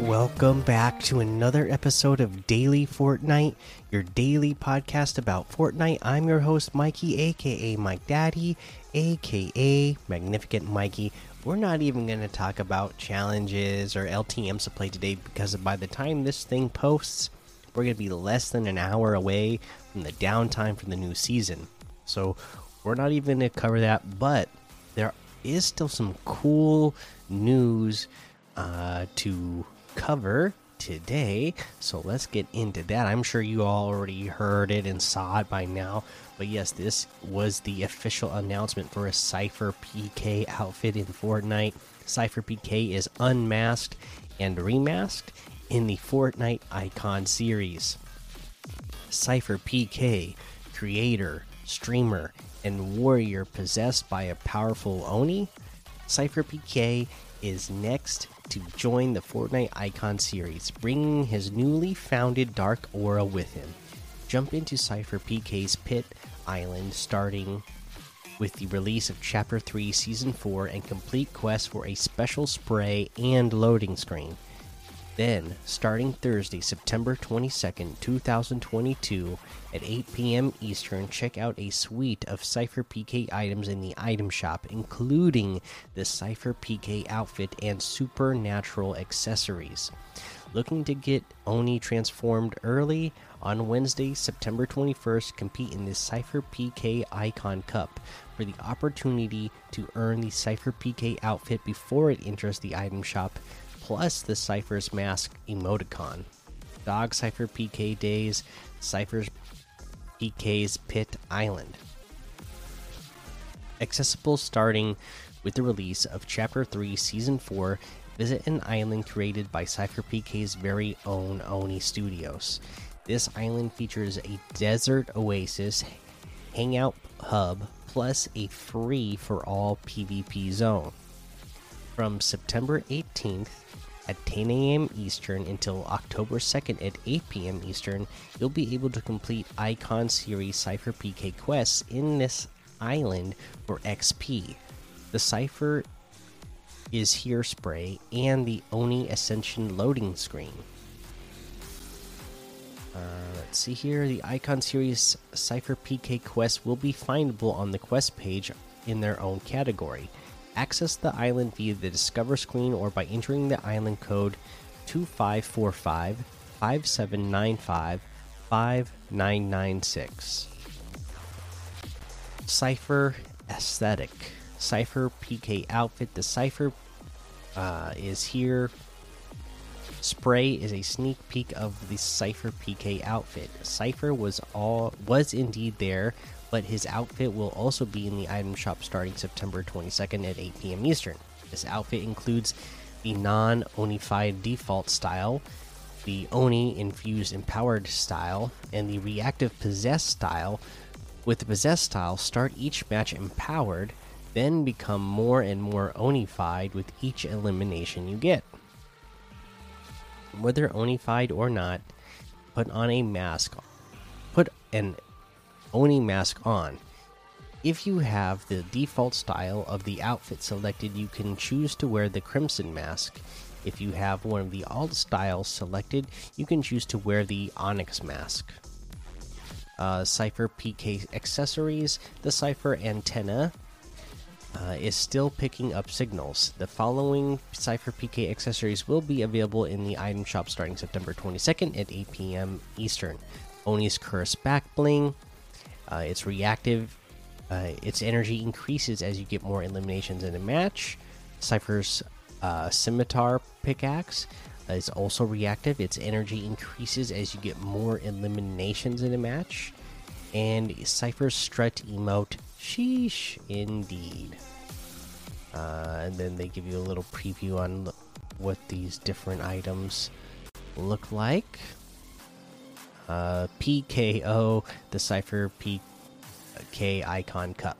welcome back to another episode of Daily Fortnite, your daily podcast about Fortnite. I'm your host, Mikey, aka Mike Daddy, aka Magnificent Mikey. We're not even going to talk about challenges or LTMs to play today because by the time this thing posts, we're going to be less than an hour away from the downtime for the new season. So we're not even going to cover that, but there is still some cool news uh, to cover today. So let's get into that. I'm sure you all already heard it and saw it by now. But yes, this was the official announcement for a Sypher PK outfit in Fortnite. Sypher PK is unmasked and remasked in the Fortnite Icon series. Sypher PK, creator, streamer, and warrior possessed by a powerful Oni. Sypher PK is next to join the Fortnite Icon series, bringing his newly founded Dark Aura with him. Jump into Sypher PK's Pit Island starting with the release of Chapter 3 Season 4 and complete quests for a special spray and loading screen. Then, starting Thursday, September 22nd, 2022, at 8 p.m. Eastern, check out a suite of Sypher PK items in the item shop, including the Sypher PK outfit and supernatural accessories. Looking to get Oni transformed early? On Wednesday, September 21st, compete in the Sypher PK Icon Cup for the opportunity to earn the Sypher PK outfit before it enters the item shop plus the Sypher's Mask emoticon. Dog Sypher PK Days, Sypher's PK's Pit Island. Accessible starting with the release of Chapter 3, Season 4. Visit an island created by Sypher PK's very own Oni Studios. This island features a desert oasis, hangout hub, plus a free for all PvP zone. From September 18th at 10 a.m. Eastern until October 2nd at 8 p.m. Eastern, you'll be able to complete Icon Series Sypher PK quests in this island for XP. The Sypher is here spray and the Oni Ascension loading screen. Uh, let's see here. The Icon Series Sypher PK quests will be findable on the quest page in their own category. Access the island via the Discover screen or by entering the island code 2545 5795 5996. Sypher Aesthetic. Sypher PK outfit. The Sypher uh, is here. Spray is a sneak peek of the Sypher PK outfit. Sypher was all was indeed there but his outfit will also be in the item shop starting September 22nd at 8 p.m. Eastern. This outfit includes the non Onified default style, the Oni infused empowered style, and the reactive possessed style. With the possessed style, start each match empowered, then become more and more Onified with each elimination you get. Whether Onified or not, put on a mask. Put an Oni mask on. If you have the default style of the outfit selected, you can choose to wear the Crimson mask. If you have one of the alt styles selected, you can choose to wear the Onyx mask. Uh, Sypher PK accessories The Sypher antenna uh, is still picking up signals. The following Sypher PK accessories will be available in the item shop starting September 22nd at 8 p.m. Eastern. Oni's Curse Back Bling, uh, it's reactive. Uh, its energy increases as you get more eliminations in a match. Sypher's uh, scimitar pickaxe is also reactive. Its energy increases as you get more eliminations in a match. And Sypher's strut emote, sheesh, indeed. Uh, and then they give you a little preview on what these different items look like uh, PKO, the Sypher PK Icon Cup.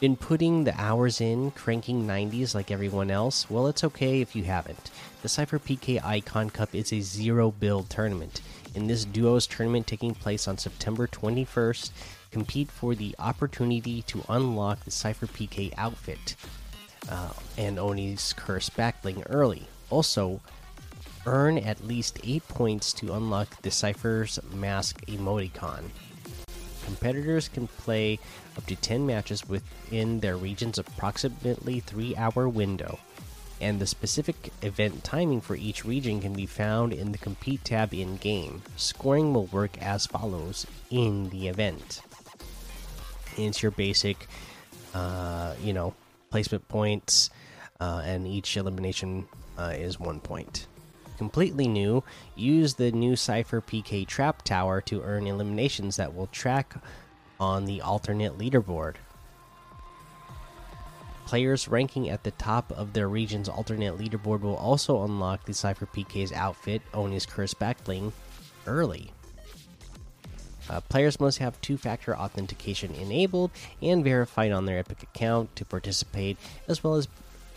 Been putting the hours in, cranking 90s like everyone else? Well, it's okay if you haven't. The Sypher PK Icon Cup is a zero build tournament. In this duos tournament taking place on September 21st, compete for the opportunity to unlock the Sypher PK outfit uh, and Oni's Curse backbling early. Also, earn at least 8 points to unlock the Sypher's Mask emoticon. Competitors can play up to 10 matches within their region's approximately 3 hour window, and the specific event timing for each region can be found in the Compete tab in game. Scoring will work as follows in the event it's your basic, uh, you know, placement points, uh, and each elimination uh, is one point completely new, use the new Sypher PK Trap Tower to earn eliminations that will track on the alternate leaderboard. Players ranking at the top of their region's alternate leaderboard will also unlock the Sypher PK's outfit, Oni's Curse Backbling, early. Uh, players must have two factor authentication enabled and verified on their Epic account to participate, as well as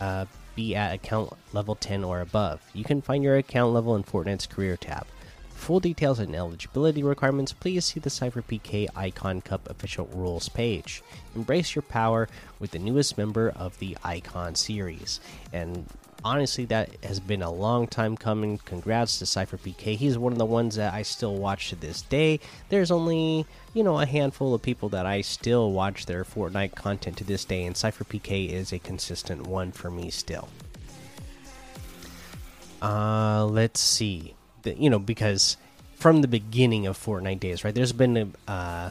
uh, be at account level 10 or above. You can find your account level in Fortnite's career tab. For full details and eligibility requirements, please see the Sypher PK Icon Cup official rules page. Embrace your power with the newest member of the Icon series. And honestly, that has been a long time coming. Congrats to Sypher PK. He's one of the ones that I still watch to this day. There's only, you know, a handful of people that I still watch their Fortnite content to this day, and Sypher PK is a consistent one for me still. Uh, let's see. The, you know, because from the beginning of Fortnite days, right? There's been a, uh,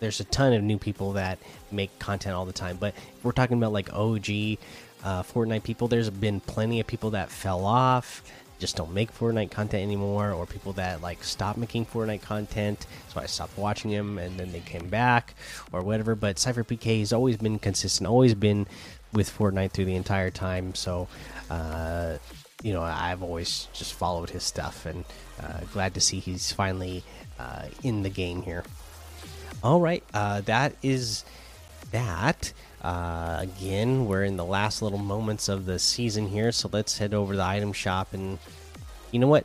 there's a ton of new people that make content all the time, but we're talking about like OG uh, Fortnite people. There's been plenty of people that fell off, just don't make Fortnite content anymore, or people that like stopped making Fortnite content, so I stopped watching them, and then they came back, or whatever. But Sypher PK has always been consistent, always been with Fortnite through the entire time. So, uh, you know, I've always just followed his stuff, and uh, glad to see he's finally uh, in the game here. All right, uh, that is that. Uh, again, we're in the last little moments of the season here, so let's head over to the item shop. And you know what?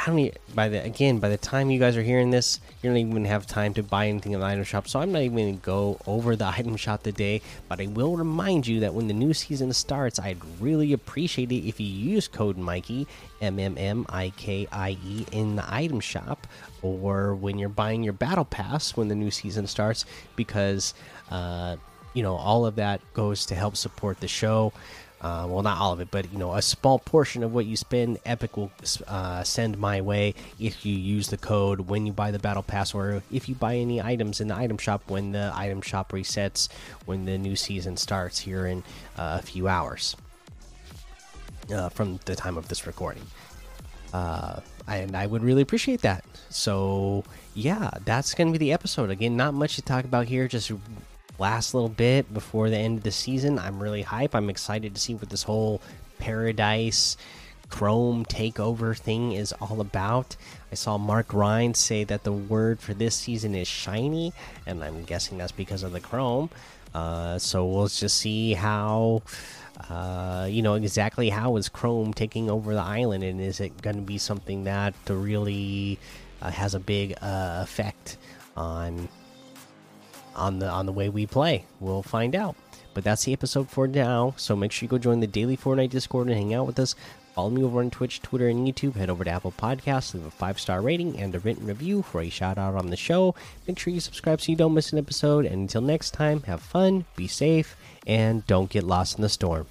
I don't even, by the again by the time you guys are hearing this, you don't even have time to buy anything in the item shop. So I'm not even going to go over the item shop today. But I will remind you that when the new season starts, I'd really appreciate it if you use code Mikey M M M I K I E in the item shop, or when you're buying your battle pass when the new season starts, because uh, you know all of that goes to help support the show. Uh, well, not all of it, but you know, a small portion of what you spend, Epic will uh, send my way if you use the code when you buy the Battle Pass, or if you buy any items in the item shop when the item shop resets when the new season starts here in uh, a few hours uh, from the time of this recording. Uh, and I would really appreciate that. So, yeah, that's going to be the episode. Again, not much to talk about here, just last little bit before the end of the season. I'm really hype. I'm excited to see what this whole paradise Chrome takeover thing is all about. I saw Mark Rein say that the word for this season is shiny, and I'm guessing that's because of the Chrome. Uh, so we'll just see how, uh, you know, exactly how is Chrome taking over the island, and is it going to be something that really uh, has a big uh, effect on on the on the way we play. We'll find out. But that's the episode for now. So make sure you go join the daily Fortnite Discord and hang out with us. Follow me over on Twitch, Twitter, and YouTube. Head over to Apple Podcasts, leave a five star rating and a written review for a shout out on the show. Make sure you subscribe so you don't miss an episode. And until next time, have fun, be safe, and don't get lost in the storm.